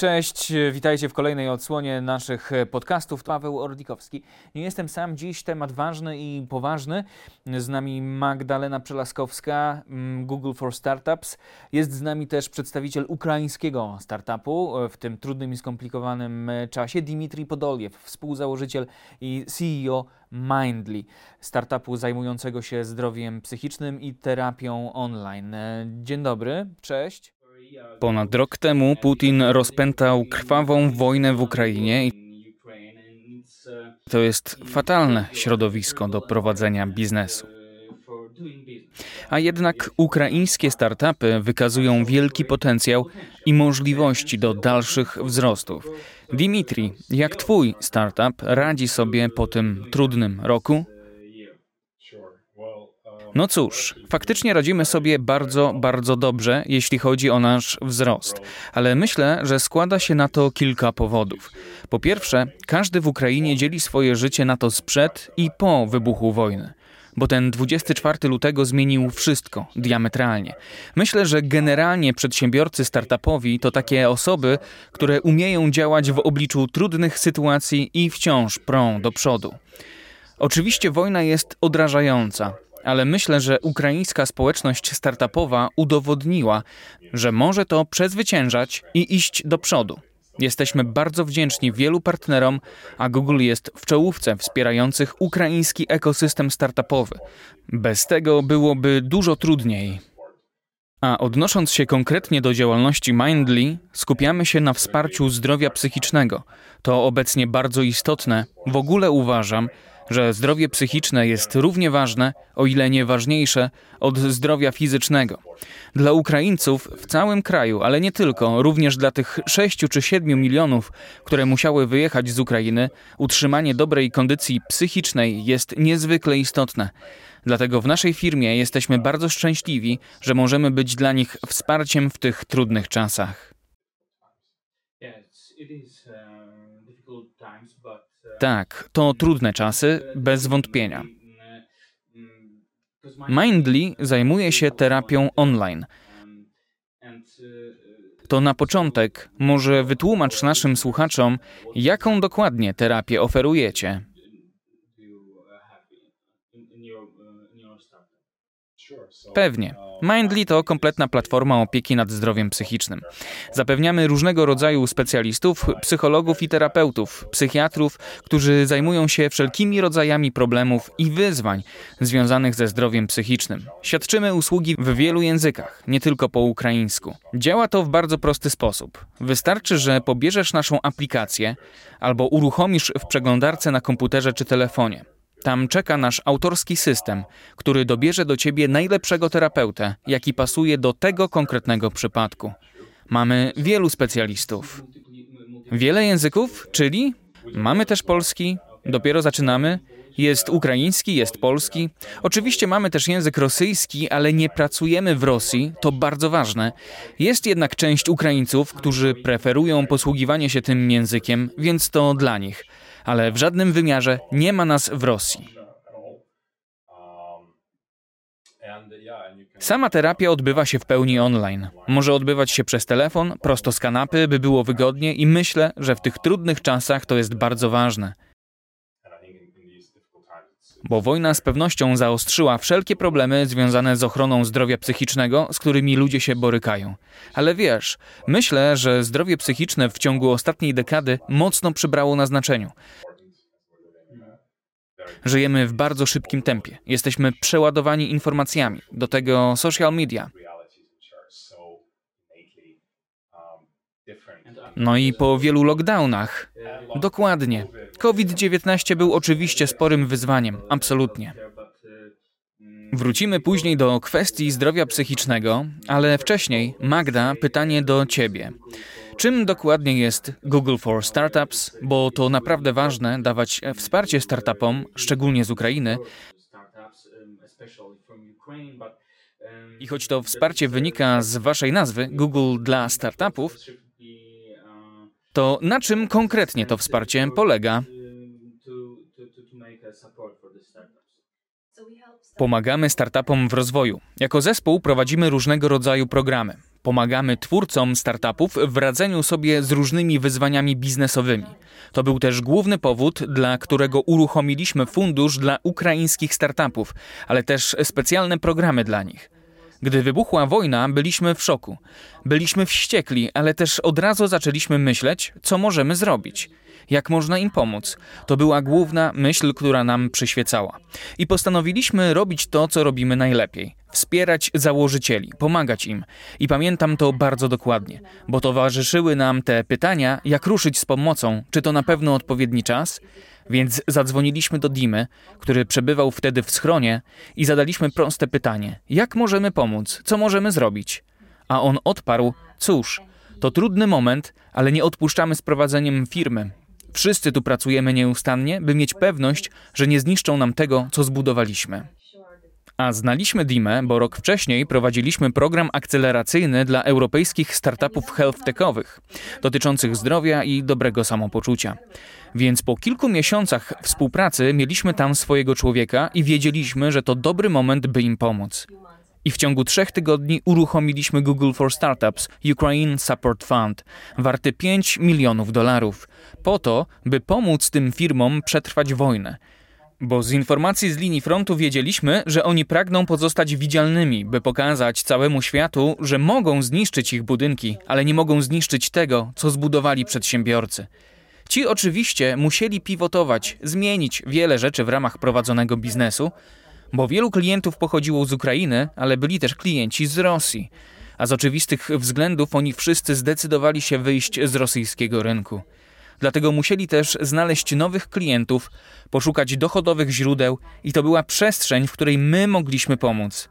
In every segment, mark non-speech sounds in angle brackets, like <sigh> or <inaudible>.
Cześć, witajcie w kolejnej odsłonie naszych podcastów. Paweł Ordikowski. Nie jestem sam, dziś temat ważny i poważny. Z nami Magdalena Przelaskowska, mm, Google for Startups. Jest z nami też przedstawiciel ukraińskiego startupu w tym trudnym i skomplikowanym czasie, Dimitri Podoliew, współzałożyciel i CEO Mindly, startupu zajmującego się zdrowiem psychicznym i terapią online. Dzień dobry, cześć. Ponad rok temu Putin rozpętał krwawą wojnę w Ukrainie to jest fatalne środowisko do prowadzenia biznesu. A jednak ukraińskie startupy wykazują wielki potencjał i możliwości do dalszych wzrostów. Dimitri, jak Twój startup radzi sobie po tym trudnym roku? No cóż, faktycznie radzimy sobie bardzo, bardzo dobrze, jeśli chodzi o nasz wzrost, ale myślę, że składa się na to kilka powodów. Po pierwsze, każdy w Ukrainie dzieli swoje życie na to sprzed i po wybuchu wojny bo ten 24 lutego zmienił wszystko diametralnie. Myślę, że generalnie przedsiębiorcy startupowi to takie osoby, które umieją działać w obliczu trudnych sytuacji i wciąż prą do przodu. Oczywiście wojna jest odrażająca, ale myślę, że ukraińska społeczność startupowa udowodniła, że może to przezwyciężać i iść do przodu. Jesteśmy bardzo wdzięczni wielu partnerom, a Google jest w czołówce wspierających ukraiński ekosystem startupowy. Bez tego byłoby dużo trudniej. A odnosząc się konkretnie do działalności Mindly, skupiamy się na wsparciu zdrowia psychicznego. To obecnie bardzo istotne. W ogóle uważam, że zdrowie psychiczne jest równie ważne, o ile nie ważniejsze, od zdrowia fizycznego. Dla Ukraińców w całym kraju, ale nie tylko, również dla tych 6 czy 7 milionów, które musiały wyjechać z Ukrainy, utrzymanie dobrej kondycji psychicznej jest niezwykle istotne. Dlatego w naszej firmie jesteśmy bardzo szczęśliwi, że możemy być dla nich wsparciem w tych trudnych czasach. Tak, to trudne czasy, bez wątpienia. Mindly zajmuje się terapią online. To na początek może wytłumacz naszym słuchaczom, jaką dokładnie terapię oferujecie. Pewnie. Mindly to kompletna platforma opieki nad zdrowiem psychicznym. Zapewniamy różnego rodzaju specjalistów, psychologów i terapeutów, psychiatrów, którzy zajmują się wszelkimi rodzajami problemów i wyzwań związanych ze zdrowiem psychicznym. Świadczymy usługi w wielu językach, nie tylko po ukraińsku. Działa to w bardzo prosty sposób. Wystarczy, że pobierzesz naszą aplikację albo uruchomisz w przeglądarce na komputerze czy telefonie. Tam czeka nasz autorski system, który dobierze do ciebie najlepszego terapeutę, jaki pasuje do tego konkretnego przypadku. Mamy wielu specjalistów. Wiele języków, czyli mamy też polski, dopiero zaczynamy. Jest ukraiński, jest polski. Oczywiście mamy też język rosyjski, ale nie pracujemy w Rosji, to bardzo ważne. Jest jednak część Ukraińców, którzy preferują posługiwanie się tym językiem, więc to dla nich ale w żadnym wymiarze nie ma nas w Rosji. Sama terapia odbywa się w pełni online. Może odbywać się przez telefon, prosto z kanapy, by było wygodnie i myślę, że w tych trudnych czasach to jest bardzo ważne bo wojna z pewnością zaostrzyła wszelkie problemy związane z ochroną zdrowia psychicznego, z którymi ludzie się borykają. Ale wiesz, myślę, że zdrowie psychiczne w ciągu ostatniej dekady mocno przybrało na znaczeniu. Żyjemy w bardzo szybkim tempie. Jesteśmy przeładowani informacjami, do tego social media. No i po wielu lockdownach. Dokładnie. COVID-19 był oczywiście sporym wyzwaniem, absolutnie. Wrócimy później do kwestii zdrowia psychicznego, ale wcześniej, Magda, pytanie do Ciebie. Czym dokładnie jest Google for Startups? Bo to naprawdę ważne dawać wsparcie startupom, szczególnie z Ukrainy. I choć to wsparcie wynika z Waszej nazwy Google dla startupów, to na czym konkretnie to wsparcie polega? Pomagamy startupom w rozwoju. Jako zespół prowadzimy różnego rodzaju programy. Pomagamy twórcom startupów w radzeniu sobie z różnymi wyzwaniami biznesowymi. To był też główny powód, dla którego uruchomiliśmy fundusz dla ukraińskich startupów, ale też specjalne programy dla nich. Gdy wybuchła wojna, byliśmy w szoku. Byliśmy wściekli, ale też od razu zaczęliśmy myśleć, co możemy zrobić. Jak można im pomóc? To była główna myśl, która nam przyświecała. I postanowiliśmy robić to, co robimy najlepiej wspierać założycieli, pomagać im. I pamiętam to bardzo dokładnie, bo towarzyszyły nam te pytania, jak ruszyć z pomocą, czy to na pewno odpowiedni czas? Więc zadzwoniliśmy do Dimy, który przebywał wtedy w schronie i zadaliśmy proste pytanie: jak możemy pomóc? Co możemy zrobić? A on odparł: cóż, to trudny moment, ale nie odpuszczamy z prowadzeniem firmy. Wszyscy tu pracujemy nieustannie, by mieć pewność, że nie zniszczą nam tego, co zbudowaliśmy. A znaliśmy Dimę, bo rok wcześniej prowadziliśmy program akceleracyjny dla europejskich startupów health-techowych, dotyczących zdrowia i dobrego samopoczucia. Więc po kilku miesiącach współpracy mieliśmy tam swojego człowieka i wiedzieliśmy, że to dobry moment, by im pomóc. I w ciągu trzech tygodni uruchomiliśmy Google for Startups Ukraine Support Fund, warty 5 milionów dolarów, po to, by pomóc tym firmom przetrwać wojnę. Bo z informacji z linii frontu wiedzieliśmy, że oni pragną pozostać widzialnymi, by pokazać całemu światu, że mogą zniszczyć ich budynki, ale nie mogą zniszczyć tego, co zbudowali przedsiębiorcy. Ci oczywiście musieli pivotować, zmienić wiele rzeczy w ramach prowadzonego biznesu, bo wielu klientów pochodziło z Ukrainy, ale byli też klienci z Rosji. A z oczywistych względów oni wszyscy zdecydowali się wyjść z rosyjskiego rynku. Dlatego musieli też znaleźć nowych klientów, poszukać dochodowych źródeł i to była przestrzeń, w której my mogliśmy pomóc.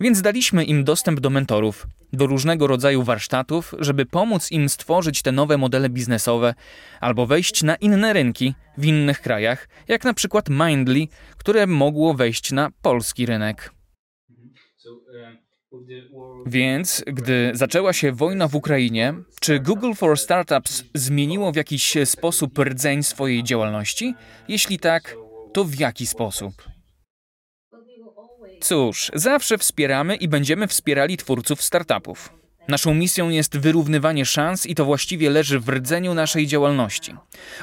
Więc daliśmy im dostęp do mentorów, do różnego rodzaju warsztatów, żeby pomóc im stworzyć te nowe modele biznesowe albo wejść na inne rynki w innych krajach, jak na przykład Mindly, które mogło wejść na polski rynek. Więc, gdy zaczęła się wojna w Ukrainie, czy Google for Startups zmieniło w jakiś sposób rdzeń swojej działalności? Jeśli tak, to w jaki sposób? Cóż, zawsze wspieramy i będziemy wspierali twórców startupów. Naszą misją jest wyrównywanie szans i to właściwie leży w rdzeniu naszej działalności.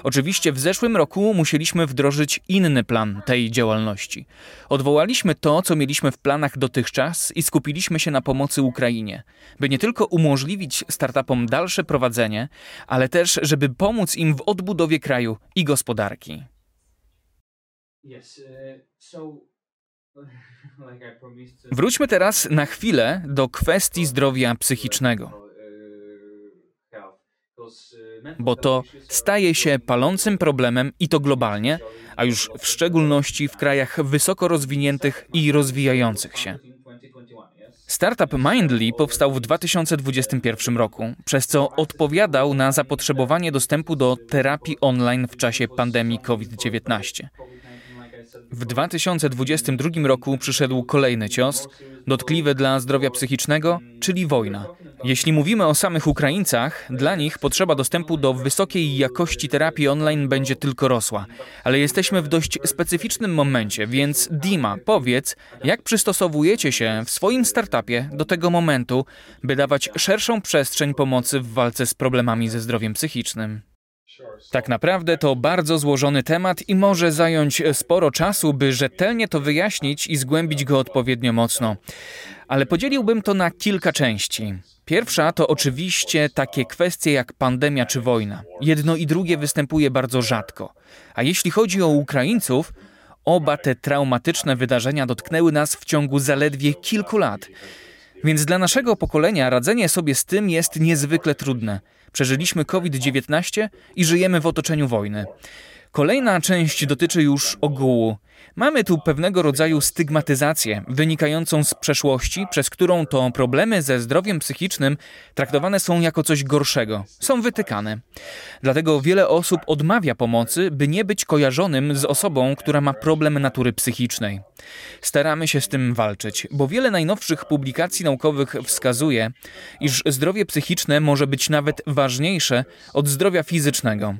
Oczywiście w zeszłym roku musieliśmy wdrożyć inny plan tej działalności. Odwołaliśmy to, co mieliśmy w planach dotychczas i skupiliśmy się na pomocy Ukrainie, by nie tylko umożliwić startupom dalsze prowadzenie, ale też, żeby pomóc im w odbudowie kraju i gospodarki. Yes, uh, so... <laughs> Wróćmy teraz na chwilę do kwestii zdrowia psychicznego. Bo to staje się palącym problemem i to globalnie, a już w szczególności w krajach wysoko rozwiniętych i rozwijających się. Startup Mindly powstał w 2021 roku, przez co odpowiadał na zapotrzebowanie dostępu do terapii online w czasie pandemii COVID-19. W 2022 roku przyszedł kolejny cios, dotkliwy dla zdrowia psychicznego, czyli wojna. Jeśli mówimy o samych Ukraińcach, dla nich potrzeba dostępu do wysokiej jakości terapii online będzie tylko rosła. Ale jesteśmy w dość specyficznym momencie, więc Dima, powiedz, jak przystosowujecie się w swoim startupie do tego momentu, by dawać szerszą przestrzeń pomocy w walce z problemami ze zdrowiem psychicznym? Tak naprawdę to bardzo złożony temat i może zająć sporo czasu, by rzetelnie to wyjaśnić i zgłębić go odpowiednio mocno. Ale podzieliłbym to na kilka części. Pierwsza to oczywiście takie kwestie jak pandemia czy wojna. Jedno i drugie występuje bardzo rzadko. A jeśli chodzi o Ukraińców, oba te traumatyczne wydarzenia dotknęły nas w ciągu zaledwie kilku lat. Więc dla naszego pokolenia radzenie sobie z tym jest niezwykle trudne. Przeżyliśmy COVID-19 i żyjemy w otoczeniu wojny. Kolejna część dotyczy już ogółu. Mamy tu pewnego rodzaju stygmatyzację wynikającą z przeszłości, przez którą to problemy ze zdrowiem psychicznym traktowane są jako coś gorszego, są wytykane. Dlatego wiele osób odmawia pomocy, by nie być kojarzonym z osobą, która ma problem natury psychicznej. Staramy się z tym walczyć, bo wiele najnowszych publikacji naukowych wskazuje, iż zdrowie psychiczne może być nawet ważniejsze od zdrowia fizycznego.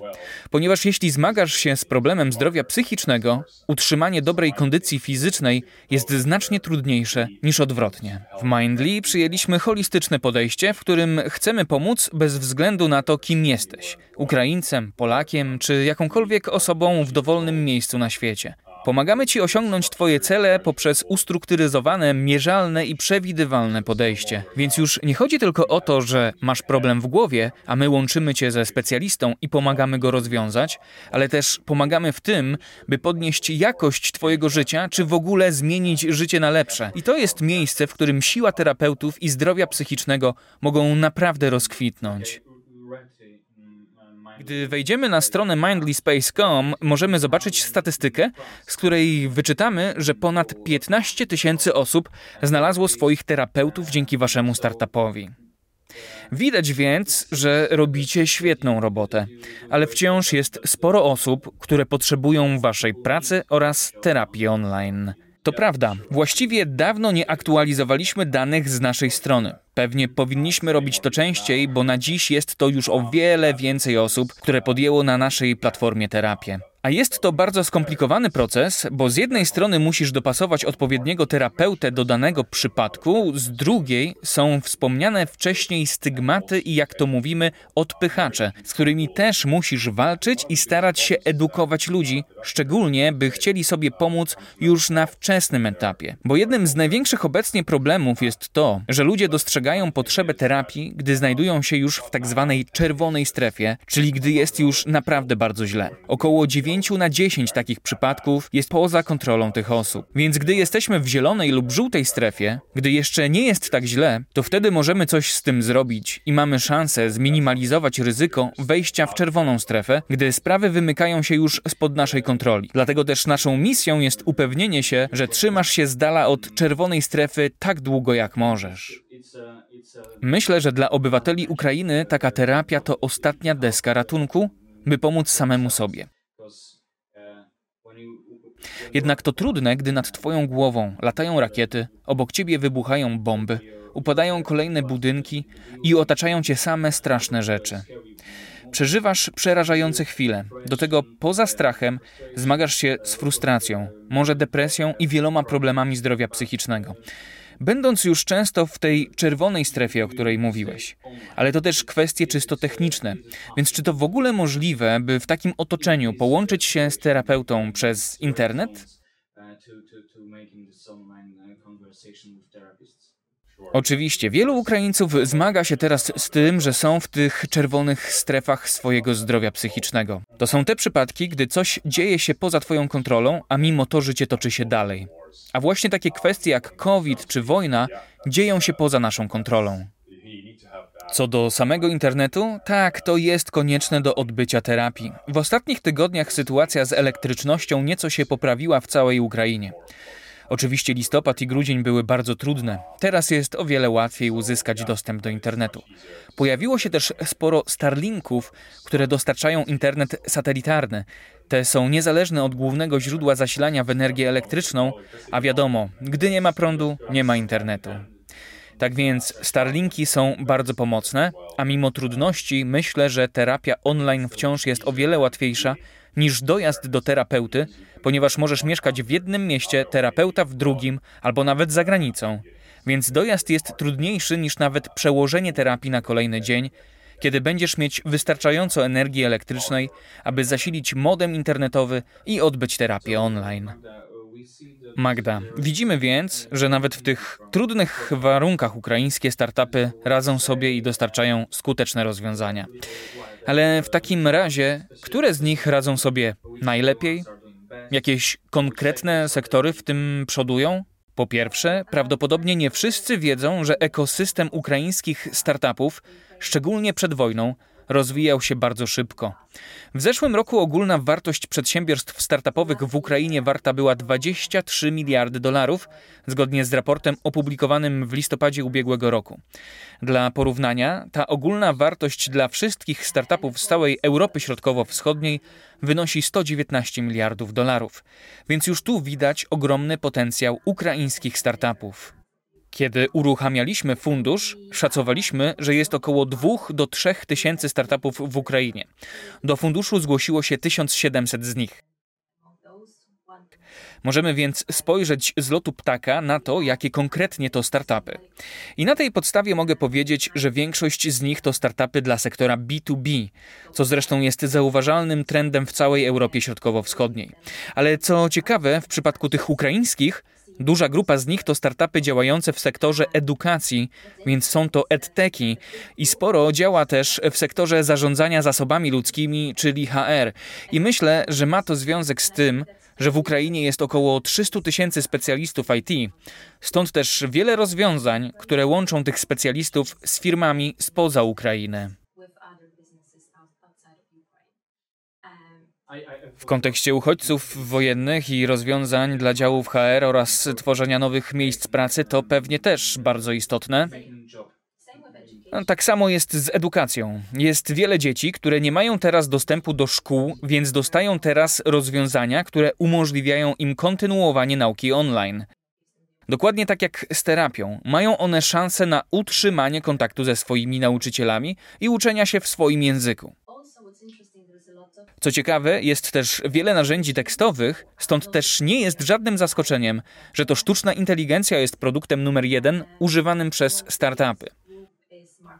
Ponieważ jeśli zmagasz się z problemem zdrowia psychicznego, utrzymanie utrzymanie dobrej kondycji fizycznej jest znacznie trudniejsze niż odwrotnie. W Mindly przyjęliśmy holistyczne podejście, w którym chcemy pomóc bez względu na to, kim jesteś Ukraińcem, Polakiem czy jakąkolwiek osobą w dowolnym miejscu na świecie. Pomagamy Ci osiągnąć Twoje cele poprzez ustrukturyzowane, mierzalne i przewidywalne podejście. Więc już nie chodzi tylko o to, że masz problem w głowie, a my łączymy Cię ze specjalistą i pomagamy go rozwiązać, ale też pomagamy w tym, by podnieść jakość Twojego życia, czy w ogóle zmienić życie na lepsze. I to jest miejsce, w którym siła terapeutów i zdrowia psychicznego mogą naprawdę rozkwitnąć. Gdy wejdziemy na stronę mindlyspace.com, możemy zobaczyć statystykę, z której wyczytamy, że ponad 15 tysięcy osób znalazło swoich terapeutów dzięki waszemu startupowi. Widać więc, że robicie świetną robotę, ale wciąż jest sporo osób, które potrzebują waszej pracy oraz terapii online. To prawda, właściwie dawno nie aktualizowaliśmy danych z naszej strony. Pewnie powinniśmy robić to częściej, bo na dziś jest to już o wiele więcej osób, które podjęło na naszej platformie terapię. A jest to bardzo skomplikowany proces, bo z jednej strony musisz dopasować odpowiedniego terapeutę do danego przypadku, z drugiej są wspomniane wcześniej stygmaty i jak to mówimy, odpychacze, z którymi też musisz walczyć i starać się edukować ludzi, szczególnie by chcieli sobie pomóc już na wczesnym etapie. Bo jednym z największych obecnie problemów jest to, że ludzie dostrzegają potrzebę terapii, gdy znajdują się już w tak zwanej czerwonej strefie, czyli gdy jest już naprawdę bardzo źle. Około 9 9 na 10 takich przypadków jest poza kontrolą tych osób. Więc gdy jesteśmy w zielonej lub żółtej strefie, gdy jeszcze nie jest tak źle, to wtedy możemy coś z tym zrobić i mamy szansę zminimalizować ryzyko wejścia w czerwoną strefę, gdy sprawy wymykają się już spod naszej kontroli. Dlatego też naszą misją jest upewnienie się, że trzymasz się z dala od czerwonej strefy tak długo jak możesz. Myślę, że dla obywateli Ukrainy taka terapia to ostatnia deska ratunku, by pomóc samemu sobie. Jednak to trudne, gdy nad twoją głową latają rakiety, obok ciebie wybuchają bomby, upadają kolejne budynki i otaczają cię same straszne rzeczy. Przeżywasz przerażające chwile. Do tego poza strachem zmagasz się z frustracją, może depresją i wieloma problemami zdrowia psychicznego będąc już często w tej czerwonej strefie, o której mówiłeś. Ale to też kwestie czysto techniczne. Więc czy to w ogóle możliwe, by w takim otoczeniu połączyć się z terapeutą przez internet? Oczywiście, wielu Ukraińców zmaga się teraz z tym, że są w tych czerwonych strefach swojego zdrowia psychicznego. To są te przypadki, gdy coś dzieje się poza Twoją kontrolą, a mimo to życie toczy się dalej. A właśnie takie kwestie jak COVID czy wojna dzieją się poza naszą kontrolą. Co do samego internetu, tak, to jest konieczne do odbycia terapii. W ostatnich tygodniach sytuacja z elektrycznością nieco się poprawiła w całej Ukrainie. Oczywiście listopad i grudzień były bardzo trudne. Teraz jest o wiele łatwiej uzyskać dostęp do internetu. Pojawiło się też sporo Starlinków, które dostarczają internet satelitarny. Te są niezależne od głównego źródła zasilania w energię elektryczną, a wiadomo, gdy nie ma prądu, nie ma internetu. Tak więc Starlinki są bardzo pomocne, a mimo trudności myślę, że terapia online wciąż jest o wiele łatwiejsza niż dojazd do terapeuty, ponieważ możesz mieszkać w jednym mieście, terapeuta w drugim albo nawet za granicą. Więc dojazd jest trudniejszy niż nawet przełożenie terapii na kolejny dzień, kiedy będziesz mieć wystarczająco energii elektrycznej, aby zasilić modem internetowy i odbyć terapię online. Magda, widzimy więc, że nawet w tych trudnych warunkach ukraińskie startupy radzą sobie i dostarczają skuteczne rozwiązania. Ale w takim razie, które z nich radzą sobie najlepiej? Jakieś konkretne sektory w tym przodują? Po pierwsze, prawdopodobnie nie wszyscy wiedzą, że ekosystem ukraińskich startupów, szczególnie przed wojną, rozwijał się bardzo szybko. W zeszłym roku ogólna wartość przedsiębiorstw startupowych w Ukrainie warta była 23 miliardy dolarów, zgodnie z raportem opublikowanym w listopadzie ubiegłego roku. Dla porównania, ta ogólna wartość dla wszystkich startupów z całej Europy Środkowo-Wschodniej wynosi 119 miliardów dolarów. Więc już tu widać ogromny potencjał ukraińskich startupów. Kiedy uruchamialiśmy fundusz, szacowaliśmy, że jest około 2 do 3 tysięcy startupów w Ukrainie. Do funduszu zgłosiło się 1700 z nich. Możemy więc spojrzeć z lotu ptaka na to, jakie konkretnie to startupy. I na tej podstawie mogę powiedzieć, że większość z nich to startupy dla sektora B2B, co zresztą jest zauważalnym trendem w całej Europie Środkowo-Wschodniej. Ale co ciekawe, w przypadku tych ukraińskich, Duża grupa z nich to startupy działające w sektorze edukacji, więc są to edteki i sporo działa też w sektorze zarządzania zasobami ludzkimi, czyli HR. I myślę, że ma to związek z tym, że w Ukrainie jest około 300 tysięcy specjalistów IT. Stąd też wiele rozwiązań, które łączą tych specjalistów z firmami spoza Ukrainy. W kontekście uchodźców wojennych i rozwiązań dla działów HR oraz tworzenia nowych miejsc pracy to pewnie też bardzo istotne. No, tak samo jest z edukacją. Jest wiele dzieci, które nie mają teraz dostępu do szkół, więc dostają teraz rozwiązania, które umożliwiają im kontynuowanie nauki online. Dokładnie tak jak z terapią, mają one szansę na utrzymanie kontaktu ze swoimi nauczycielami i uczenia się w swoim języku. Co ciekawe, jest też wiele narzędzi tekstowych, stąd też nie jest żadnym zaskoczeniem, że to sztuczna inteligencja jest produktem numer jeden używanym przez startupy.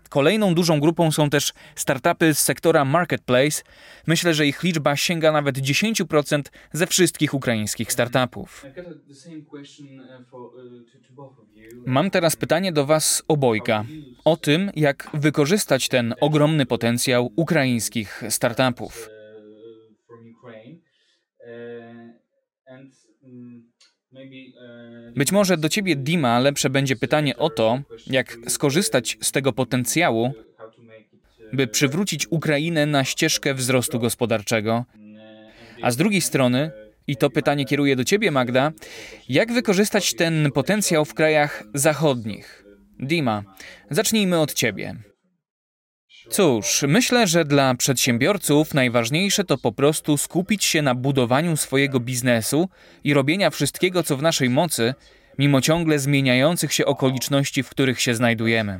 Kolejną dużą grupą są też startupy z sektora marketplace. Myślę, że ich liczba sięga nawet 10% ze wszystkich ukraińskich startupów. Mam teraz pytanie do Was obojga o tym, jak wykorzystać ten ogromny potencjał ukraińskich startupów. Być może do ciebie, Dima, lepsze będzie pytanie o to, jak skorzystać z tego potencjału, by przywrócić Ukrainę na ścieżkę wzrostu gospodarczego. A z drugiej strony, i to pytanie kieruję do ciebie, Magda, jak wykorzystać ten potencjał w krajach zachodnich? Dima, zacznijmy od ciebie. Cóż, myślę, że dla przedsiębiorców najważniejsze to po prostu skupić się na budowaniu swojego biznesu i robienia wszystkiego, co w naszej mocy, mimo ciągle zmieniających się okoliczności, w których się znajdujemy.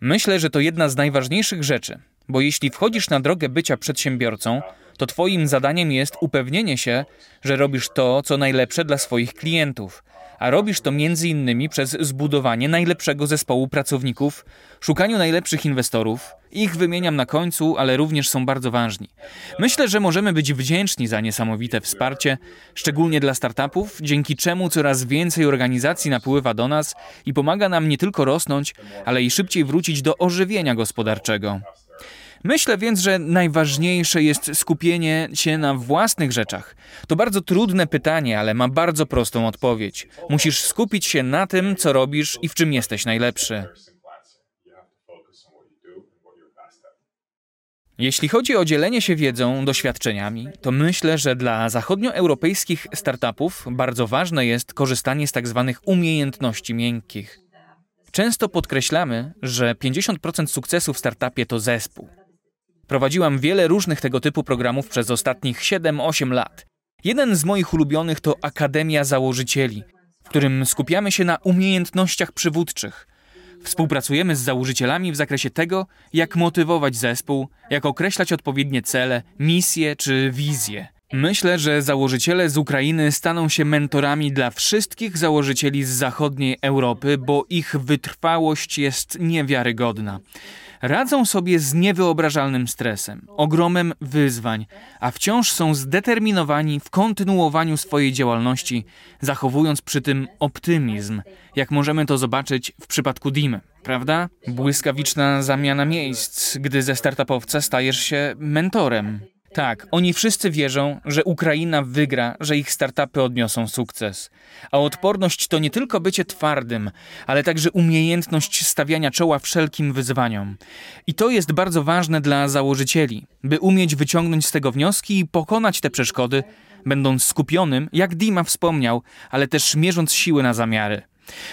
Myślę, że to jedna z najważniejszych rzeczy, bo jeśli wchodzisz na drogę bycia przedsiębiorcą, to Twoim zadaniem jest upewnienie się, że robisz to, co najlepsze dla swoich klientów, a robisz to innymi przez zbudowanie najlepszego zespołu pracowników, szukaniu najlepszych inwestorów. Ich wymieniam na końcu, ale również są bardzo ważni. Myślę, że możemy być wdzięczni za niesamowite wsparcie, szczególnie dla startupów, dzięki czemu coraz więcej organizacji napływa do nas i pomaga nam nie tylko rosnąć, ale i szybciej wrócić do ożywienia gospodarczego. Myślę więc, że najważniejsze jest skupienie się na własnych rzeczach. To bardzo trudne pytanie, ale ma bardzo prostą odpowiedź. Musisz skupić się na tym, co robisz i w czym jesteś najlepszy. Jeśli chodzi o dzielenie się wiedzą, doświadczeniami, to myślę, że dla zachodnioeuropejskich startupów bardzo ważne jest korzystanie z. Tak umiejętności miękkich. Często podkreślamy, że 50% sukcesu w startupie to zespół. Prowadziłam wiele różnych tego typu programów przez ostatnich 7-8 lat. Jeden z moich ulubionych to Akademia Założycieli, w którym skupiamy się na umiejętnościach przywódczych. Współpracujemy z założycielami w zakresie tego, jak motywować zespół, jak określać odpowiednie cele, misje czy wizje. Myślę, że założyciele z Ukrainy staną się mentorami dla wszystkich założycieli z zachodniej Europy, bo ich wytrwałość jest niewiarygodna radzą sobie z niewyobrażalnym stresem, ogromem wyzwań, a wciąż są zdeterminowani w kontynuowaniu swojej działalności, zachowując przy tym optymizm, jak możemy to zobaczyć w przypadku Dimy, prawda? Błyskawiczna zamiana miejsc, gdy ze startupowca stajesz się mentorem. Tak, oni wszyscy wierzą, że Ukraina wygra, że ich startupy odniosą sukces. A odporność to nie tylko bycie twardym, ale także umiejętność stawiania czoła wszelkim wyzwaniom. I to jest bardzo ważne dla założycieli, by umieć wyciągnąć z tego wnioski i pokonać te przeszkody, będąc skupionym, jak Dima wspomniał, ale też mierząc siły na zamiary.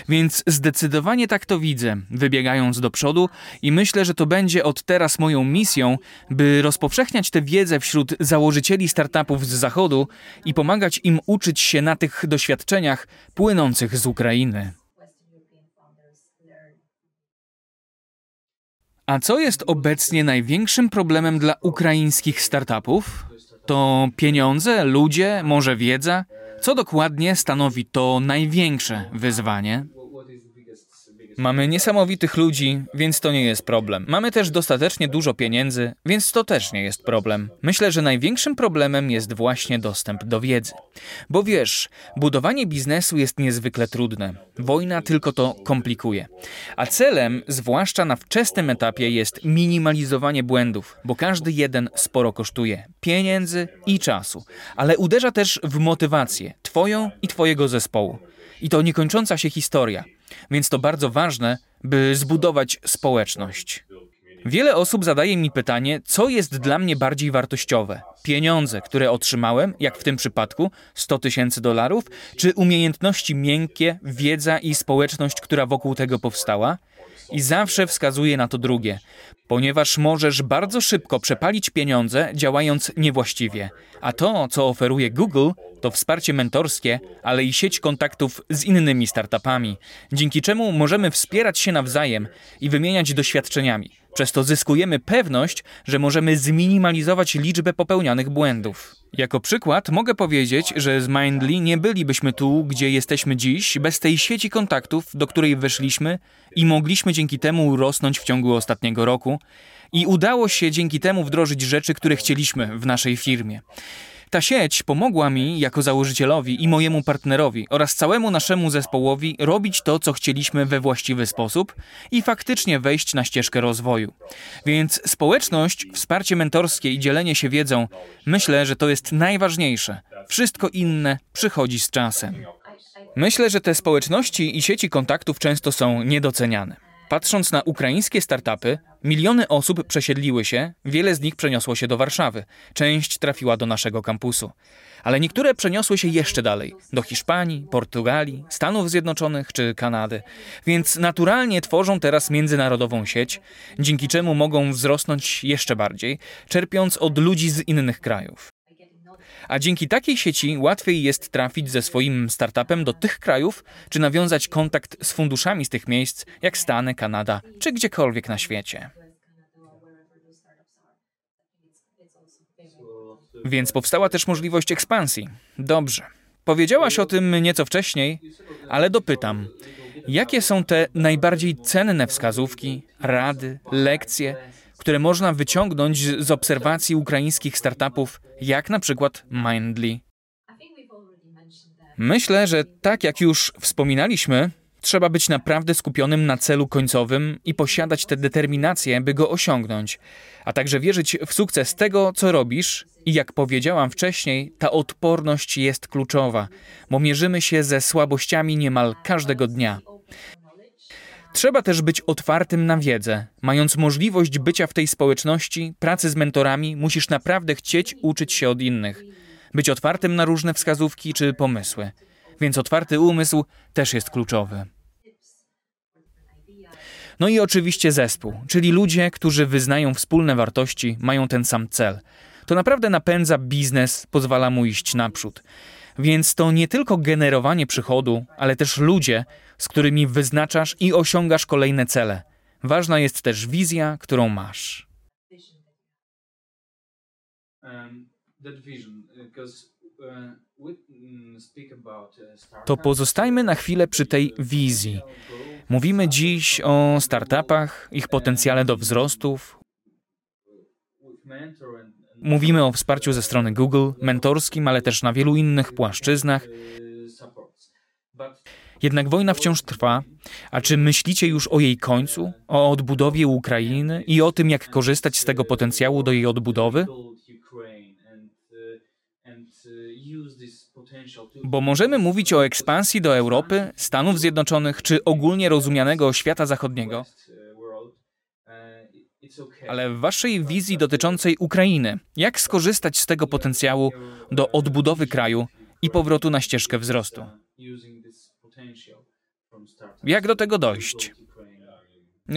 Więc zdecydowanie tak to widzę, wybiegając do przodu i myślę, że to będzie od teraz moją misją, by rozpowszechniać tę wiedzę wśród założycieli startupów z Zachodu i pomagać im uczyć się na tych doświadczeniach płynących z Ukrainy. A co jest obecnie największym problemem dla ukraińskich startupów? To pieniądze, ludzie, może wiedza? Co dokładnie stanowi to największe wyzwanie? Mamy niesamowitych ludzi, więc to nie jest problem. Mamy też dostatecznie dużo pieniędzy, więc to też nie jest problem. Myślę, że największym problemem jest właśnie dostęp do wiedzy. Bo wiesz, budowanie biznesu jest niezwykle trudne. Wojna tylko to komplikuje. A celem, zwłaszcza na wczesnym etapie, jest minimalizowanie błędów, bo każdy jeden sporo kosztuje pieniędzy i czasu, ale uderza też w motywację Twoją i Twojego zespołu. I to niekończąca się historia. Więc to bardzo ważne, by zbudować społeczność. Wiele osób zadaje mi pytanie, co jest dla mnie bardziej wartościowe: pieniądze, które otrzymałem, jak w tym przypadku 100 tysięcy dolarów, czy umiejętności miękkie, wiedza i społeczność, która wokół tego powstała? I zawsze wskazuje na to drugie, ponieważ możesz bardzo szybko przepalić pieniądze, działając niewłaściwie. A to, co oferuje Google, to wsparcie mentorskie, ale i sieć kontaktów z innymi startupami, dzięki czemu możemy wspierać się nawzajem i wymieniać doświadczeniami. Przez to zyskujemy pewność, że możemy zminimalizować liczbę popełnianych błędów. Jako przykład mogę powiedzieć, że z Mindly nie bylibyśmy tu, gdzie jesteśmy dziś, bez tej sieci kontaktów, do której weszliśmy i mogliśmy dzięki temu rosnąć w ciągu ostatniego roku. I udało się dzięki temu wdrożyć rzeczy, które chcieliśmy w naszej firmie. Ta sieć pomogła mi jako założycielowi i mojemu partnerowi oraz całemu naszemu zespołowi robić to, co chcieliśmy we właściwy sposób i faktycznie wejść na ścieżkę rozwoju. Więc społeczność, wsparcie mentorskie i dzielenie się wiedzą, myślę, że to jest najważniejsze. Wszystko inne przychodzi z czasem. Myślę, że te społeczności i sieci kontaktów często są niedoceniane. Patrząc na ukraińskie startupy, miliony osób przesiedliły się, wiele z nich przeniosło się do Warszawy, część trafiła do naszego kampusu. Ale niektóre przeniosły się jeszcze dalej do Hiszpanii, Portugalii, Stanów Zjednoczonych czy Kanady. Więc naturalnie tworzą teraz międzynarodową sieć, dzięki czemu mogą wzrosnąć jeszcze bardziej, czerpiąc od ludzi z innych krajów. A dzięki takiej sieci łatwiej jest trafić ze swoim startupem do tych krajów, czy nawiązać kontakt z funduszami z tych miejsc, jak Stany, Kanada, czy gdziekolwiek na świecie. Więc powstała też możliwość ekspansji. Dobrze. Powiedziałaś o tym nieco wcześniej, ale dopytam. Jakie są te najbardziej cenne wskazówki, rady, lekcje, które można wyciągnąć z obserwacji ukraińskich startupów, jak na przykład Mindly. Myślę, że tak jak już wspominaliśmy, trzeba być naprawdę skupionym na celu końcowym i posiadać tę determinację, by go osiągnąć, a także wierzyć w sukces tego, co robisz. I jak powiedziałam wcześniej, ta odporność jest kluczowa, bo mierzymy się ze słabościami niemal każdego dnia. Trzeba też być otwartym na wiedzę. Mając możliwość bycia w tej społeczności, pracy z mentorami, musisz naprawdę chcieć uczyć się od innych. Być otwartym na różne wskazówki czy pomysły. Więc otwarty umysł też jest kluczowy. No i oczywiście zespół, czyli ludzie, którzy wyznają wspólne wartości, mają ten sam cel. To naprawdę napędza biznes, pozwala mu iść naprzód. Więc to nie tylko generowanie przychodu, ale też ludzie, z którymi wyznaczasz i osiągasz kolejne cele. Ważna jest też wizja, którą masz. Um, uh, mm, uh, to pozostajmy na chwilę przy tej wizji. Mówimy dziś o startupach, ich potencjale do wzrostów. Mówimy o wsparciu ze strony Google, mentorskim, ale też na wielu innych płaszczyznach. Jednak wojna wciąż trwa. A czy myślicie już o jej końcu, o odbudowie Ukrainy i o tym, jak korzystać z tego potencjału do jej odbudowy? Bo możemy mówić o ekspansji do Europy, Stanów Zjednoczonych czy ogólnie rozumianego świata zachodniego. Ale w waszej wizji dotyczącej Ukrainy, jak skorzystać z tego potencjału do odbudowy kraju i powrotu na ścieżkę wzrostu? Jak do tego dojść?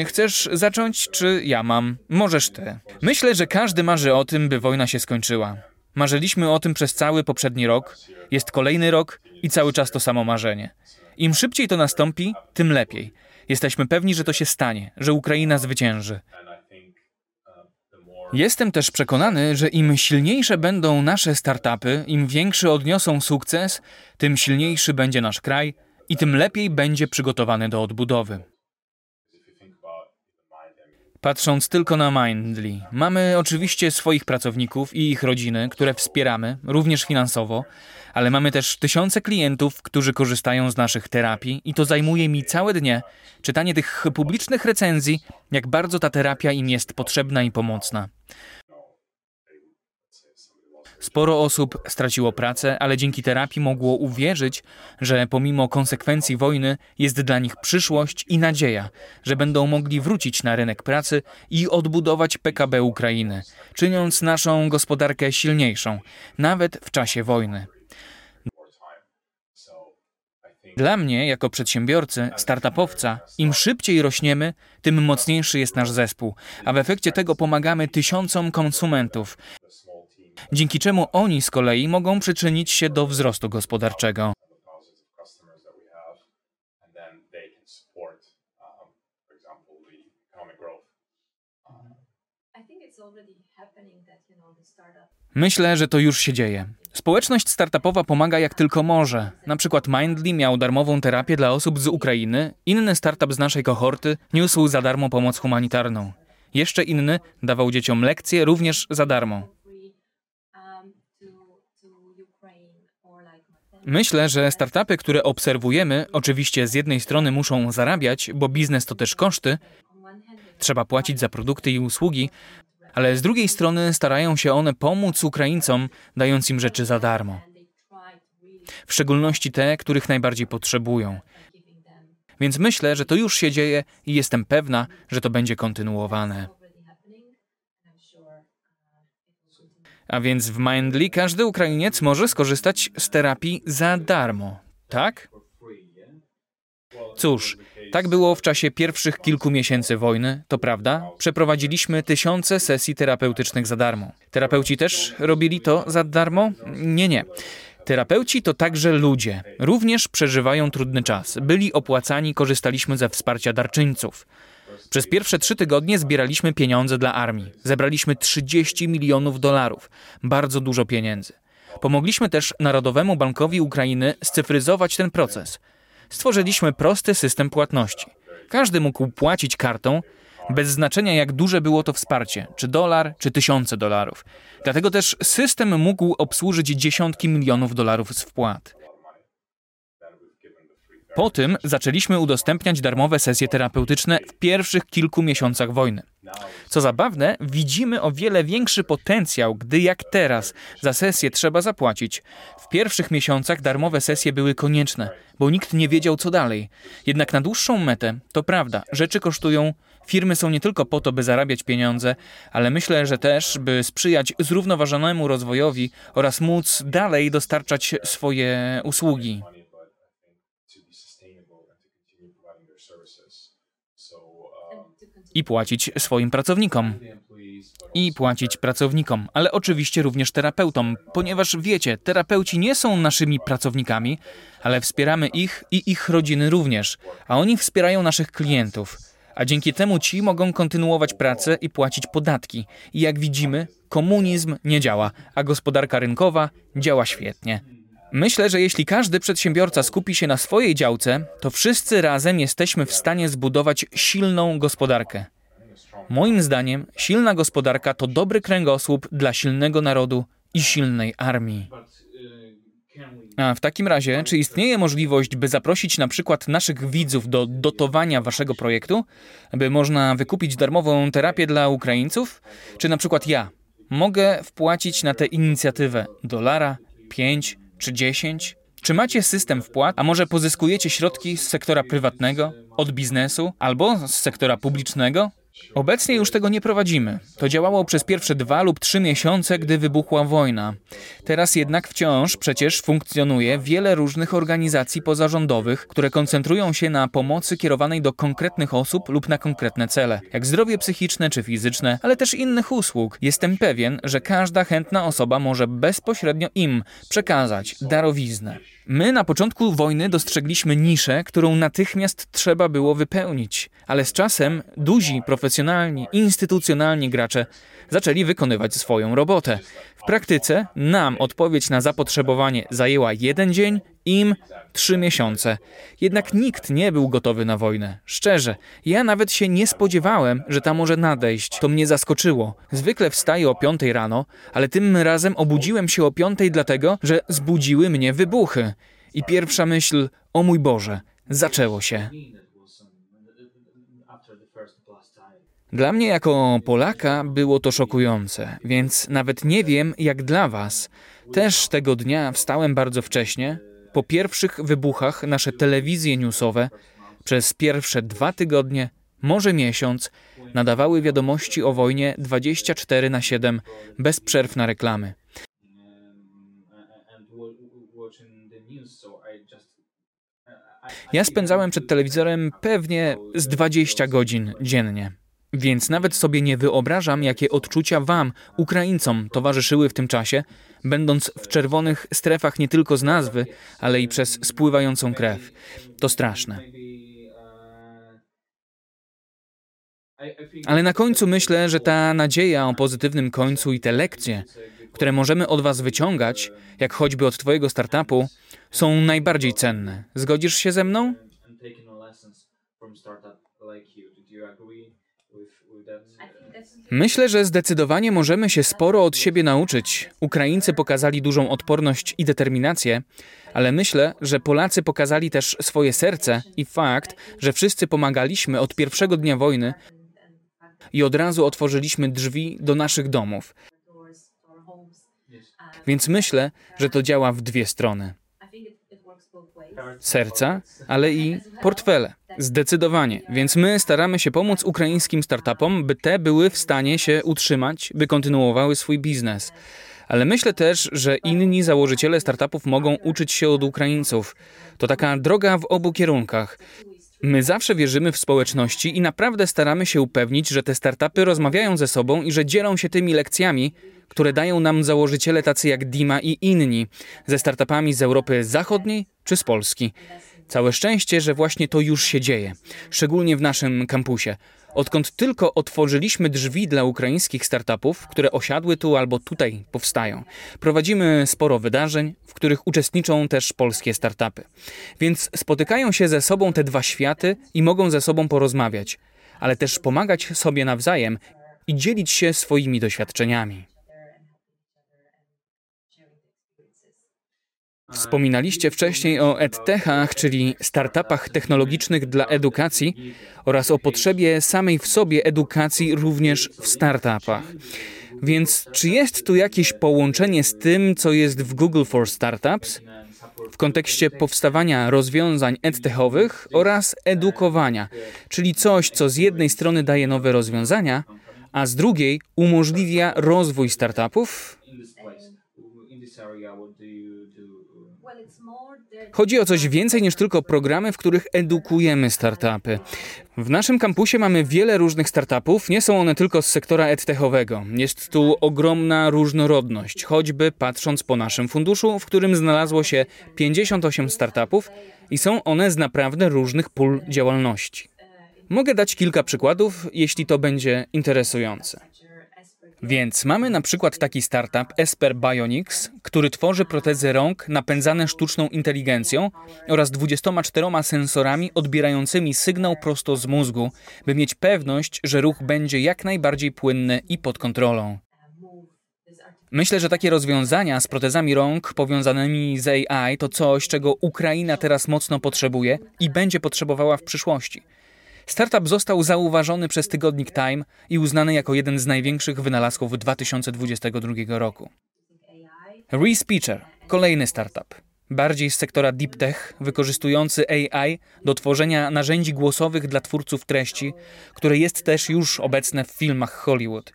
Chcesz zacząć, czy ja mam? Możesz ty. Myślę, że każdy marzy o tym, by wojna się skończyła. Marzyliśmy o tym przez cały poprzedni rok, jest kolejny rok i cały czas to samo marzenie. Im szybciej to nastąpi, tym lepiej. Jesteśmy pewni, że to się stanie, że Ukraina zwycięży. Jestem też przekonany, że im silniejsze będą nasze startupy, im większy odniosą sukces, tym silniejszy będzie nasz kraj i tym lepiej będzie przygotowany do odbudowy. Patrząc tylko na Mindly, mamy oczywiście swoich pracowników i ich rodziny, które wspieramy, również finansowo, ale mamy też tysiące klientów, którzy korzystają z naszych terapii i to zajmuje mi całe dnie czytanie tych publicznych recenzji, jak bardzo ta terapia im jest potrzebna i pomocna. Sporo osób straciło pracę, ale dzięki terapii mogło uwierzyć, że pomimo konsekwencji wojny jest dla nich przyszłość i nadzieja, że będą mogli wrócić na rynek pracy i odbudować PKB Ukrainy, czyniąc naszą gospodarkę silniejszą, nawet w czasie wojny. Dla mnie, jako przedsiębiorcy, startupowca, im szybciej rośniemy, tym mocniejszy jest nasz zespół, a w efekcie tego pomagamy tysiącom konsumentów, dzięki czemu oni z kolei mogą przyczynić się do wzrostu gospodarczego. Myślę, że to już się dzieje. Społeczność startupowa pomaga jak tylko może. Na przykład Mindly miał darmową terapię dla osób z Ukrainy, inny startup z naszej kohorty niósł za darmo pomoc humanitarną. Jeszcze inny dawał dzieciom lekcje również za darmo. Myślę, że startupy, które obserwujemy, oczywiście z jednej strony muszą zarabiać, bo biznes to też koszty, trzeba płacić za produkty i usługi, ale z drugiej strony starają się one pomóc Ukraińcom, dając im rzeczy za darmo. W szczególności te, których najbardziej potrzebują. Więc myślę, że to już się dzieje i jestem pewna, że to będzie kontynuowane. A więc w Mindly każdy Ukrainiec może skorzystać z terapii za darmo, tak? Cóż, tak było w czasie pierwszych kilku miesięcy wojny, to prawda. Przeprowadziliśmy tysiące sesji terapeutycznych za darmo. Terapeuci też robili to za darmo? Nie, nie. Terapeuci to także ludzie. Również przeżywają trudny czas. Byli opłacani, korzystaliśmy ze wsparcia darczyńców. Przez pierwsze trzy tygodnie zbieraliśmy pieniądze dla armii. Zebraliśmy 30 milionów dolarów. Bardzo dużo pieniędzy. Pomogliśmy też Narodowemu Bankowi Ukrainy scyfryzować ten proces. Stworzyliśmy prosty system płatności. Każdy mógł płacić kartą, bez znaczenia jak duże było to wsparcie, czy dolar, czy tysiące dolarów. Dlatego też system mógł obsłużyć dziesiątki milionów dolarów z wpłat. Po tym zaczęliśmy udostępniać darmowe sesje terapeutyczne w pierwszych kilku miesiącach wojny. Co zabawne, widzimy o wiele większy potencjał, gdy jak teraz za sesję trzeba zapłacić. W pierwszych miesiącach darmowe sesje były konieczne, bo nikt nie wiedział co dalej. Jednak na dłuższą metę, to prawda, rzeczy kosztują, firmy są nie tylko po to, by zarabiać pieniądze, ale myślę, że też, by sprzyjać zrównoważonemu rozwojowi oraz móc dalej dostarczać swoje usługi. I płacić swoim pracownikom. I płacić pracownikom, ale oczywiście również terapeutom, ponieważ wiecie, terapeuci nie są naszymi pracownikami, ale wspieramy ich i ich rodziny również, a oni wspierają naszych klientów. A dzięki temu ci mogą kontynuować pracę i płacić podatki. I jak widzimy, komunizm nie działa, a gospodarka rynkowa działa świetnie. Myślę, że jeśli każdy przedsiębiorca skupi się na swojej działce, to wszyscy razem jesteśmy w stanie zbudować silną gospodarkę. Moim zdaniem, silna gospodarka to dobry kręgosłup dla silnego narodu i silnej armii. A w takim razie, czy istnieje możliwość, by zaprosić na przykład naszych widzów do dotowania waszego projektu, by można wykupić darmową terapię dla Ukraińców? Czy na przykład ja mogę wpłacić na tę inicjatywę dolara, pięć czy 10? Czy macie system wpłat, a może pozyskujecie środki z sektora prywatnego, od biznesu albo z sektora publicznego? Obecnie już tego nie prowadzimy. To działało przez pierwsze dwa lub trzy miesiące, gdy wybuchła wojna. Teraz jednak wciąż przecież funkcjonuje wiele różnych organizacji pozarządowych, które koncentrują się na pomocy kierowanej do konkretnych osób lub na konkretne cele, jak zdrowie psychiczne czy fizyczne, ale też innych usług. Jestem pewien, że każda chętna osoba może bezpośrednio im przekazać darowiznę. My na początku wojny dostrzegliśmy niszę, którą natychmiast trzeba było wypełnić, Ale z czasem duzi, profesjonalni, instytucjonalni gracze zaczęli wykonywać swoją robotę. W praktyce nam odpowiedź na zapotrzebowanie zajęła jeden dzień, im trzy miesiące. Jednak nikt nie był gotowy na wojnę. Szczerze, ja nawet się nie spodziewałem, że ta może nadejść. To mnie zaskoczyło. Zwykle wstaję o piątej rano, ale tym razem obudziłem się o piątej dlatego, że zbudziły mnie wybuchy. I pierwsza myśl, o mój Boże, zaczęło się. Dla mnie jako Polaka było to szokujące, więc nawet nie wiem jak dla Was. Też tego dnia wstałem bardzo wcześnie. Po pierwszych wybuchach nasze telewizje newsowe przez pierwsze dwa tygodnie, może miesiąc, nadawały wiadomości o wojnie 24 na 7 bez przerw na reklamy. Ja spędzałem przed telewizorem pewnie z 20 godzin dziennie. Więc nawet sobie nie wyobrażam, jakie odczucia Wam, Ukraińcom, towarzyszyły w tym czasie, będąc w czerwonych strefach nie tylko z nazwy, ale i przez spływającą krew. To straszne. Ale na końcu myślę, że ta nadzieja o pozytywnym końcu i te lekcje, które możemy od Was wyciągać, jak choćby od Twojego startupu, są najbardziej cenne. Zgodzisz się ze mną? Myślę, że zdecydowanie możemy się sporo od siebie nauczyć. Ukraińcy pokazali dużą odporność i determinację, ale myślę, że Polacy pokazali też swoje serce i fakt, że wszyscy pomagaliśmy od pierwszego dnia wojny i od razu otworzyliśmy drzwi do naszych domów. Więc myślę, że to działa w dwie strony serca, ale i portfele. Zdecydowanie. Więc my staramy się pomóc ukraińskim startupom, by te były w stanie się utrzymać, by kontynuowały swój biznes. Ale myślę też, że inni założyciele startupów mogą uczyć się od Ukraińców. To taka droga w obu kierunkach. My zawsze wierzymy w społeczności i naprawdę staramy się upewnić, że te startupy rozmawiają ze sobą i że dzielą się tymi lekcjami, które dają nam założyciele tacy jak Dima i inni, ze startupami z Europy Zachodniej czy z Polski. Całe szczęście, że właśnie to już się dzieje, szczególnie w naszym kampusie. Odkąd tylko otworzyliśmy drzwi dla ukraińskich startupów, które osiadły tu albo tutaj powstają, prowadzimy sporo wydarzeń, w których uczestniczą też polskie startupy. Więc spotykają się ze sobą te dwa światy i mogą ze sobą porozmawiać, ale też pomagać sobie nawzajem i dzielić się swoimi doświadczeniami. Wspominaliście wcześniej o edtechach, czyli startupach technologicznych dla edukacji oraz o potrzebie samej w sobie edukacji również w startupach. Więc czy jest tu jakieś połączenie z tym, co jest w Google for Startups w kontekście powstawania rozwiązań edtechowych oraz edukowania, czyli coś, co z jednej strony daje nowe rozwiązania, a z drugiej umożliwia rozwój startupów? Chodzi o coś więcej niż tylko programy, w których edukujemy startupy. W naszym kampusie mamy wiele różnych startupów, nie są one tylko z sektora edtechowego. Jest tu ogromna różnorodność, choćby patrząc po naszym funduszu, w którym znalazło się 58 startupów i są one z naprawdę różnych pól działalności. Mogę dać kilka przykładów, jeśli to będzie interesujące. Więc mamy na przykład taki startup Esper Bionics, który tworzy protezy rąk napędzane sztuczną inteligencją oraz 24 sensorami odbierającymi sygnał prosto z mózgu, by mieć pewność, że ruch będzie jak najbardziej płynny i pod kontrolą. Myślę, że takie rozwiązania z protezami rąk powiązanymi z AI to coś, czego Ukraina teraz mocno potrzebuje i będzie potrzebowała w przyszłości. Startup został zauważony przez tygodnik Time i uznany jako jeden z największych wynalazków 2022 roku. Respeecher, kolejny startup bardziej z sektora deep tech, wykorzystujący AI do tworzenia narzędzi głosowych dla twórców treści, które jest też już obecne w filmach Hollywood.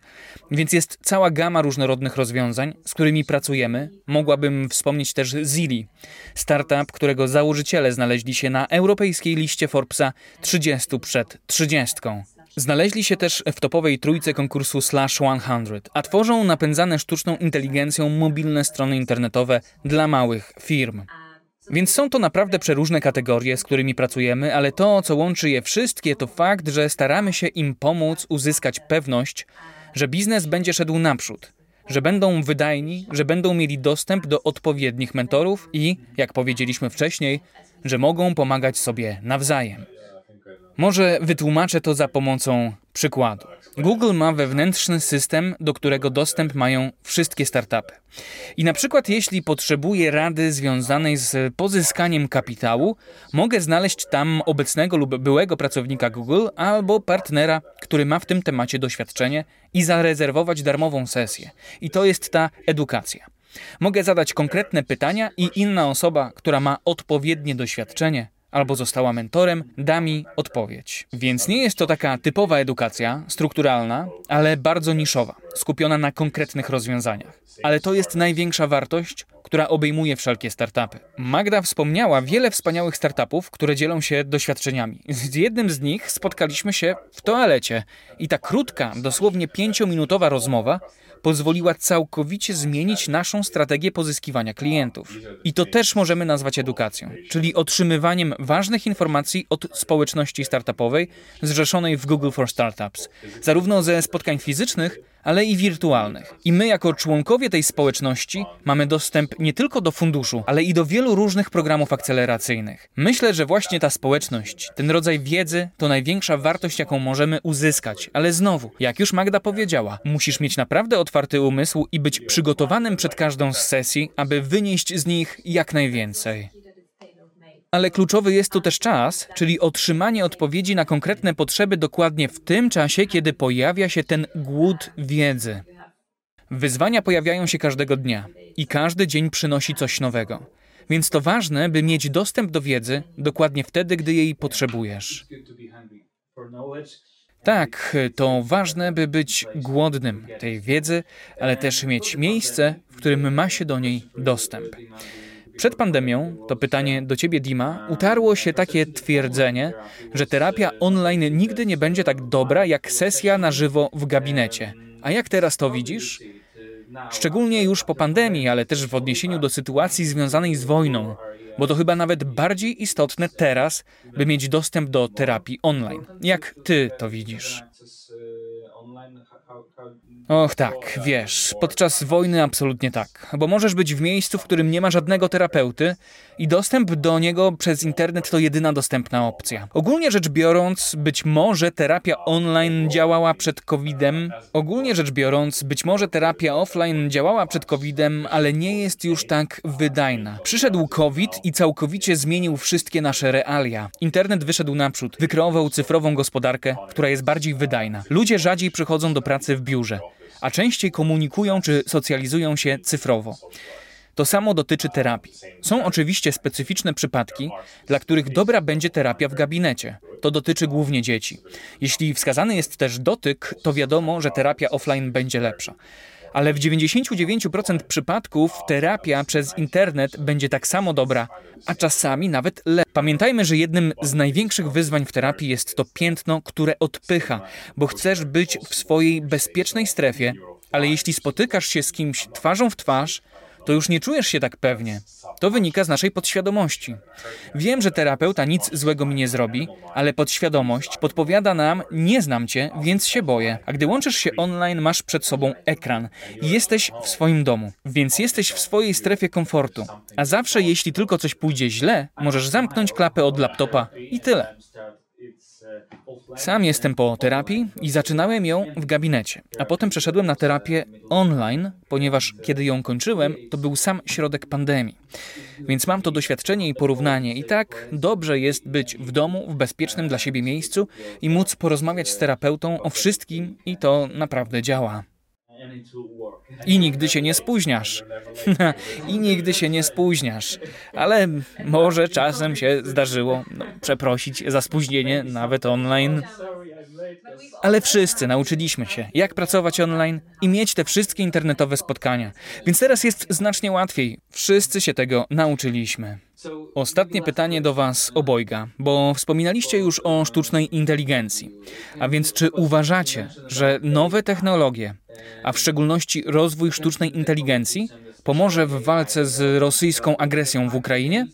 Więc jest cała gama różnorodnych rozwiązań, z którymi pracujemy. Mogłabym wspomnieć też Zili, startup, którego założyciele znaleźli się na europejskiej liście Forbesa 30 przed 30. Znaleźli się też w topowej trójce konkursu Slash 100, a tworzą napędzane sztuczną inteligencją mobilne strony internetowe dla małych firm. Więc są to naprawdę przeróżne kategorie, z którymi pracujemy, ale to, co łączy je wszystkie, to fakt, że staramy się im pomóc uzyskać pewność, że biznes będzie szedł naprzód, że będą wydajni, że będą mieli dostęp do odpowiednich mentorów i, jak powiedzieliśmy wcześniej, że mogą pomagać sobie nawzajem. Może wytłumaczę to za pomocą przykładu. Google ma wewnętrzny system, do którego dostęp mają wszystkie startupy. I na przykład, jeśli potrzebuję rady związanej z pozyskaniem kapitału, mogę znaleźć tam obecnego lub byłego pracownika Google albo partnera, który ma w tym temacie doświadczenie i zarezerwować darmową sesję. I to jest ta edukacja. Mogę zadać konkretne pytania i inna osoba, która ma odpowiednie doświadczenie, albo została mentorem, da mi odpowiedź. Więc nie jest to taka typowa edukacja, strukturalna, ale bardzo niszowa, skupiona na konkretnych rozwiązaniach. Ale to jest największa wartość, która obejmuje wszelkie startupy. Magda wspomniała wiele wspaniałych startupów, które dzielą się doświadczeniami. Z jednym z nich spotkaliśmy się w toalecie i ta krótka, dosłownie pięciominutowa rozmowa pozwoliła całkowicie zmienić naszą strategię pozyskiwania klientów. I to też możemy nazwać edukacją, czyli otrzymywaniem ważnych informacji od społeczności startupowej zrzeszonej w Google for Startups, zarówno ze spotkań fizycznych, ale i wirtualnych. I my, jako członkowie tej społeczności, mamy dostęp nie tylko do funduszu, ale i do wielu różnych programów akceleracyjnych. Myślę, że właśnie ta społeczność, ten rodzaj wiedzy, to największa wartość, jaką możemy uzyskać. Ale znowu, jak już Magda powiedziała, musisz mieć naprawdę otwarty umysł i być przygotowanym przed każdą z sesji, aby wynieść z nich jak najwięcej. Ale kluczowy jest tu też czas, czyli otrzymanie odpowiedzi na konkretne potrzeby dokładnie w tym czasie, kiedy pojawia się ten głód wiedzy. Wyzwania pojawiają się każdego dnia i każdy dzień przynosi coś nowego. Więc to ważne, by mieć dostęp do wiedzy dokładnie wtedy, gdy jej potrzebujesz. Tak, to ważne, by być głodnym tej wiedzy, ale też mieć miejsce, w którym ma się do niej dostęp. Przed pandemią, to pytanie do ciebie, Dima, utarło się takie twierdzenie, że terapia online nigdy nie będzie tak dobra jak sesja na żywo w gabinecie. A jak teraz to widzisz? Szczególnie już po pandemii, ale też w odniesieniu do sytuacji związanej z wojną, bo to chyba nawet bardziej istotne teraz, by mieć dostęp do terapii online. Jak ty to widzisz? Och tak, wiesz, podczas wojny absolutnie tak. Bo możesz być w miejscu, w którym nie ma żadnego terapeuty i dostęp do niego przez internet to jedyna dostępna opcja. Ogólnie rzecz biorąc, być może terapia online działała przed COVID-em. Ogólnie rzecz biorąc, być może terapia offline działała przed COVID-em, ale nie jest już tak wydajna. Przyszedł COVID i całkowicie zmienił wszystkie nasze realia. Internet wyszedł naprzód, wykreował cyfrową gospodarkę, która jest bardziej wydajna. Ludzie rzadziej przychodzą do pracy w biurze a częściej komunikują czy socjalizują się cyfrowo. To samo dotyczy terapii. Są oczywiście specyficzne przypadki, dla których dobra będzie terapia w gabinecie. To dotyczy głównie dzieci. Jeśli wskazany jest też dotyk, to wiadomo, że terapia offline będzie lepsza ale w 99% przypadków terapia przez internet będzie tak samo dobra, a czasami nawet lepsza. Pamiętajmy, że jednym z największych wyzwań w terapii jest to piętno, które odpycha, bo chcesz być w swojej bezpiecznej strefie, ale jeśli spotykasz się z kimś twarzą w twarz, to już nie czujesz się tak pewnie. To wynika z naszej podświadomości. Wiem, że terapeuta nic złego mi nie zrobi, ale podświadomość podpowiada nam: nie znam cię, więc się boję. A gdy łączysz się online, masz przed sobą ekran jesteś w swoim domu, więc jesteś w swojej strefie komfortu. A zawsze, jeśli tylko coś pójdzie źle, możesz zamknąć klapę od laptopa i tyle. Sam jestem po terapii i zaczynałem ją w gabinecie, a potem przeszedłem na terapię online, ponieważ kiedy ją kończyłem, to był sam środek pandemii. Więc mam to doświadczenie i porównanie. I tak dobrze jest być w domu, w bezpiecznym dla siebie miejscu i móc porozmawiać z terapeutą o wszystkim, i to naprawdę działa. I nigdy się nie spóźniasz. <laughs> I nigdy się nie spóźniasz. Ale może czasem się zdarzyło no, przeprosić za spóźnienie, nawet online. Ale wszyscy nauczyliśmy się, jak pracować online i mieć te wszystkie internetowe spotkania. Więc teraz jest znacznie łatwiej. Wszyscy się tego nauczyliśmy. Ostatnie pytanie do Was obojga, bo wspominaliście już o sztucznej inteligencji. A więc czy uważacie, że nowe technologie, a w szczególności rozwój sztucznej inteligencji, pomoże w walce z rosyjską agresją w Ukrainie?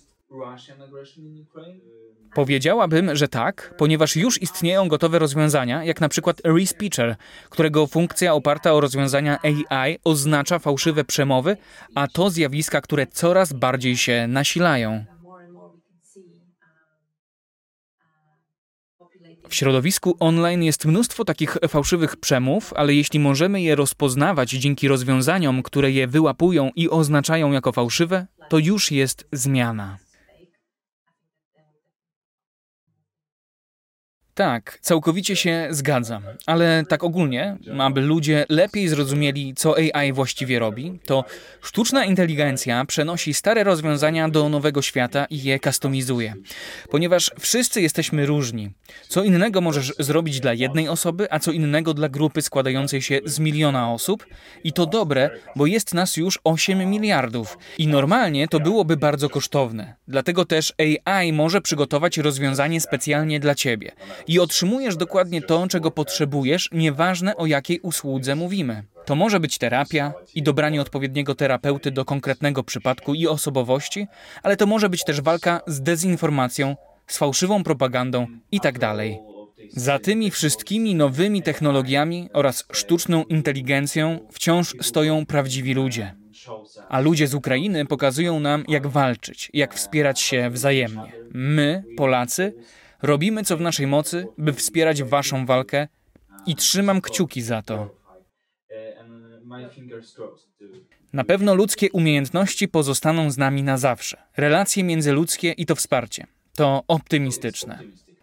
Powiedziałabym, że tak, ponieważ już istnieją gotowe rozwiązania, jak na przykład Respeecher, którego funkcja oparta o rozwiązania AI oznacza fałszywe przemowy, a to zjawiska, które coraz bardziej się nasilają. W środowisku online jest mnóstwo takich fałszywych przemów, ale jeśli możemy je rozpoznawać dzięki rozwiązaniom, które je wyłapują i oznaczają jako fałszywe, to już jest zmiana. Tak, całkowicie się zgadzam, ale tak ogólnie, aby ludzie lepiej zrozumieli, co AI właściwie robi, to sztuczna inteligencja przenosi stare rozwiązania do nowego świata i je customizuje. Ponieważ wszyscy jesteśmy różni. Co innego możesz zrobić dla jednej osoby, a co innego dla grupy składającej się z miliona osób. I to dobre, bo jest nas już 8 miliardów. I normalnie to byłoby bardzo kosztowne. Dlatego też AI może przygotować rozwiązanie specjalnie dla ciebie i otrzymujesz dokładnie to, czego potrzebujesz, nieważne o jakiej usłudze mówimy. To może być terapia i dobranie odpowiedniego terapeuty do konkretnego przypadku i osobowości, ale to może być też walka z dezinformacją, z fałszywą propagandą itd. Tak Za tymi wszystkimi nowymi technologiami oraz sztuczną inteligencją wciąż stoją prawdziwi ludzie. A ludzie z Ukrainy pokazują nam, jak walczyć, jak wspierać się wzajemnie. My, Polacy, Robimy co w naszej mocy, by wspierać Waszą walkę i trzymam kciuki za to. Na pewno ludzkie umiejętności pozostaną z nami na zawsze. Relacje międzyludzkie i to wsparcie. To optymistyczne.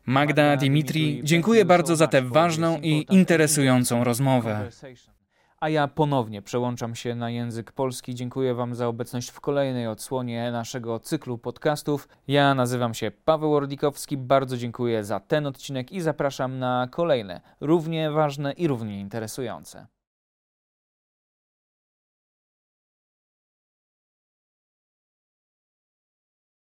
Magda, Dimitri, dziękuję bardzo za tę ważną i interesującą rozmowę. A ja ponownie przełączam się na język polski. Dziękuję Wam za obecność w kolejnej odsłonie naszego cyklu podcastów. Ja nazywam się Paweł Ordikowski. Bardzo dziękuję za ten odcinek i zapraszam na kolejne, równie ważne i równie interesujące.